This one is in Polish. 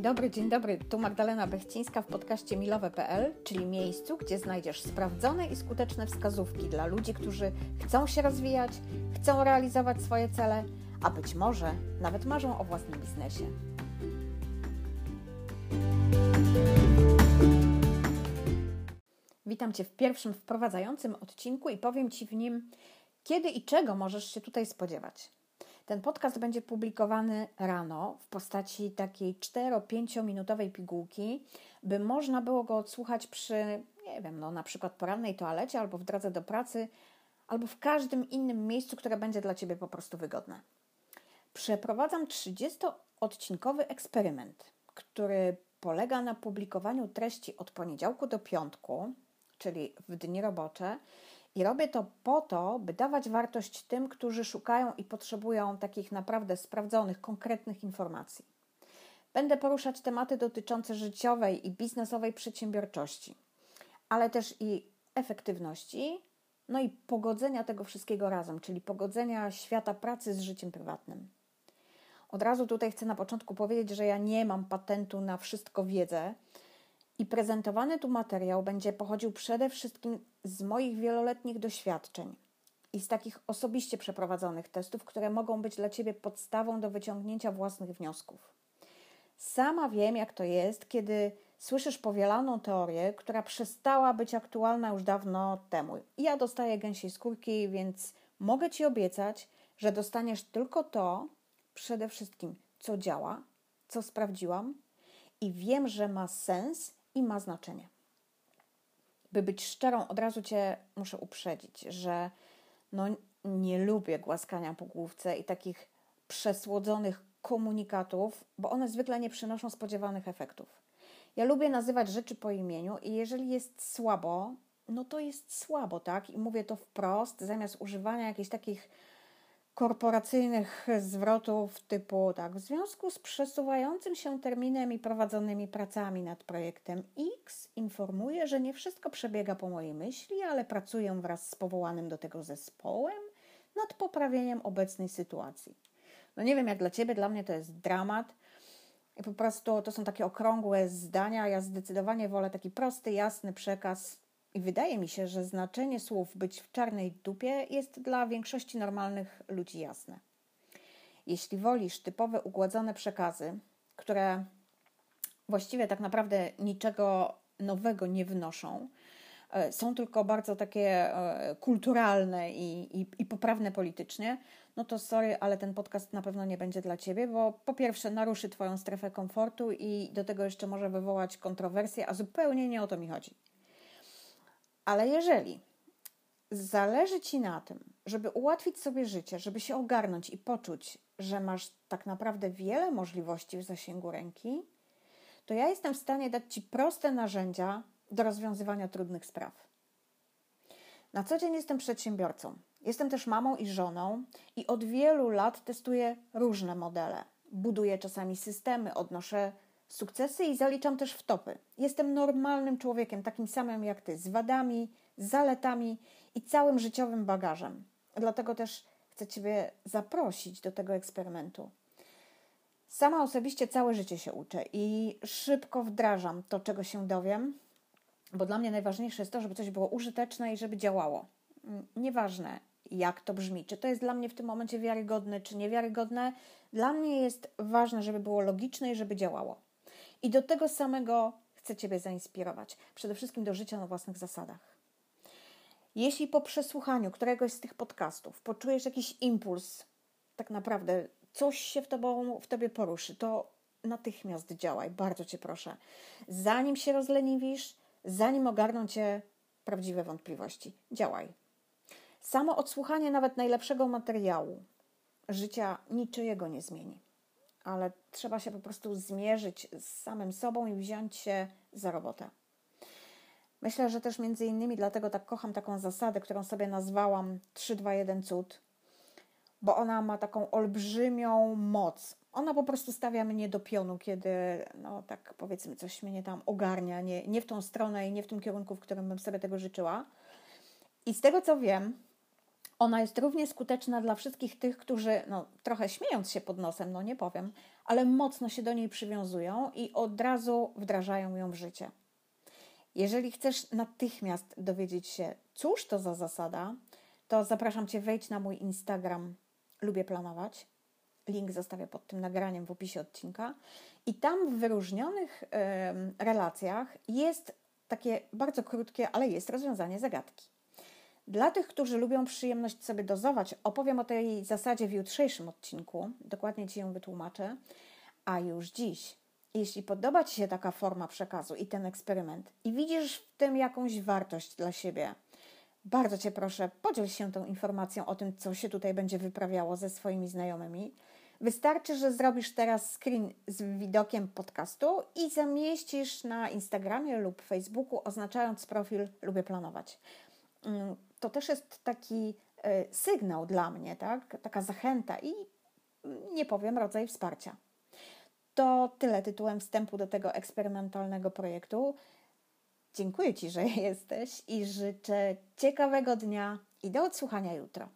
Dobry, dzień dobry. Tu Magdalena Bechcińska w podcaście milowe.pl, czyli miejscu, gdzie znajdziesz sprawdzone i skuteczne wskazówki dla ludzi, którzy chcą się rozwijać, chcą realizować swoje cele, a być może nawet marzą o własnym biznesie. Witam Cię w pierwszym wprowadzającym odcinku i powiem Ci w nim, kiedy i czego możesz się tutaj spodziewać. Ten podcast będzie publikowany rano w postaci takiej 4-5 minutowej pigułki, by można było go odsłuchać przy, nie wiem, no na przykład porannej toalecie albo w drodze do pracy, albo w każdym innym miejscu, które będzie dla Ciebie po prostu wygodne. Przeprowadzam 30-odcinkowy eksperyment, który polega na publikowaniu treści od poniedziałku do piątku, czyli w dni robocze, i robię to po to, by dawać wartość tym, którzy szukają i potrzebują takich naprawdę sprawdzonych, konkretnych informacji. Będę poruszać tematy dotyczące życiowej i biznesowej przedsiębiorczości, ale też i efektywności, no i pogodzenia tego wszystkiego razem, czyli pogodzenia świata pracy z życiem prywatnym. Od razu tutaj chcę na początku powiedzieć, że ja nie mam patentu na wszystko wiedzę i prezentowany tu materiał będzie pochodził przede wszystkim z moich wieloletnich doświadczeń i z takich osobiście przeprowadzonych testów, które mogą być dla Ciebie podstawą do wyciągnięcia własnych wniosków. Sama wiem, jak to jest, kiedy słyszysz powielaną teorię, która przestała być aktualna już dawno temu. Ja dostaję gęsiej skórki, więc mogę Ci obiecać, że dostaniesz tylko to, przede wszystkim, co działa, co sprawdziłam i wiem, że ma sens i ma znaczenie. By być szczerą, od razu Cię muszę uprzedzić, że no, nie lubię głaskania po główce i takich przesłodzonych komunikatów, bo one zwykle nie przynoszą spodziewanych efektów. Ja lubię nazywać rzeczy po imieniu i jeżeli jest słabo, no to jest słabo, tak? I mówię to wprost, zamiast używania jakichś takich korporacyjnych zwrotów typu tak, w związku z przesuwającym się terminem i prowadzonymi pracami nad projektem X informuję, że nie wszystko przebiega po mojej myśli, ale pracuję wraz z powołanym do tego zespołem nad poprawieniem obecnej sytuacji. No nie wiem jak dla Ciebie, dla mnie to jest dramat. I po prostu to są takie okrągłe zdania. Ja zdecydowanie wolę taki prosty, jasny przekaz i wydaje mi się, że znaczenie słów być w czarnej dupie jest dla większości normalnych ludzi jasne. Jeśli wolisz typowe ugładzone przekazy, które właściwie tak naprawdę niczego nowego nie wnoszą, e, są tylko bardzo takie e, kulturalne i, i, i, poprawne politycznie, no to sorry, ale ten podcast na pewno nie będzie dla Ciebie, bo po pierwsze naruszy Twoją strefę komfortu i do tego jeszcze może wywołać kontrowersje, a zupełnie nie o to mi chodzi. Ale jeżeli zależy Ci na tym, żeby ułatwić sobie życie, żeby się ogarnąć i poczuć, że masz tak naprawdę wiele możliwości w zasięgu ręki, to ja jestem w stanie dać Ci proste narzędzia do rozwiązywania trudnych spraw. Na co dzień jestem przedsiębiorcą. Jestem też mamą i żoną i od wielu lat testuję różne modele. Buduję czasami systemy, odnoszę sukcesy i zaliczam też w topy. Jestem normalnym człowiekiem, takim samym jak ty, z wadami, zaletami i całym życiowym bagażem. Dlatego też chcę Ciebie zaprosić do tego eksperymentu. Sama osobiście całe życie się uczę i szybko wdrażam to, czego się dowiem, bo dla mnie najważniejsze jest to, żeby coś było użyteczne i żeby działało. Nieważne, jak to brzmi, czy to jest dla mnie w tym momencie wiarygodne, czy niewiarygodne, dla mnie jest ważne, żeby było logiczne i żeby działało. I do tego samego chcę Ciebie zainspirować. Przede wszystkim do życia na własnych zasadach. Jeśli po przesłuchaniu któregoś z tych podcastów poczujesz jakiś impuls, tak naprawdę coś się w, tobą, w Tobie poruszy, to natychmiast działaj, bardzo Cię proszę. Zanim się rozleniwisz, zanim ogarną Cię prawdziwe wątpliwości, działaj. Samo odsłuchanie nawet najlepszego materiału życia niczyjego nie zmieni ale trzeba się po prostu zmierzyć z samym sobą i wziąć się za robotę. Myślę, że też między innymi dlatego tak kocham taką zasadę, którą sobie nazwałam 3-2-1 cud, bo ona ma taką olbrzymią moc. Ona po prostu stawia mnie do pionu, kiedy, no tak powiedzmy, coś mnie tam ogarnia, nie, nie w tą stronę i nie w tym kierunku, w którym bym sobie tego życzyła. I z tego co wiem, Ona jest równie skuteczna dla wszystkich tych, którzy, no trochę śmiejąc się pod nosem, no nie powiem, ale mocno się do niej przywiązują i od razu wdrażają ją w życie. Jeżeli chcesz natychmiast dowiedzieć się, cóż to za zasada, to zapraszam Cię, wejdź na mój Instagram Lubię Planować. Link zostawię pod tym nagraniem w opisie odcinka. I tam w wyróżnionych relacjach jest takie bardzo krótkie, ale jest rozwiązanie zagadki. Dla tych, którzy lubią przyjemność sobie dozować, opowiem o tej zasadzie w jutrzejszym odcinku. Dokładnie Ci ją wytłumaczę. A już dziś, jeśli podoba Ci się taka forma przekazu i ten eksperyment i widzisz w tym jakąś wartość dla siebie, bardzo Cię proszę, podziel się tą informacją o tym, co się tutaj będzie wyprawiało ze swoimi znajomymi. Wystarczy, że zrobisz teraz screen z widokiem podcastu i zamieścisz na Instagramie lub Facebooku, oznaczając profil Lubię Planować. To też jest taki e, sygnał dla mnie, tak? taka zachęta i nie powiem rodzaj wsparcia. To tyle tytułem wstępu do tego eksperymentalnego projektu. Dziękuję Ci, że jesteś i życzę ciekawego dnia i do odsłuchania jutro.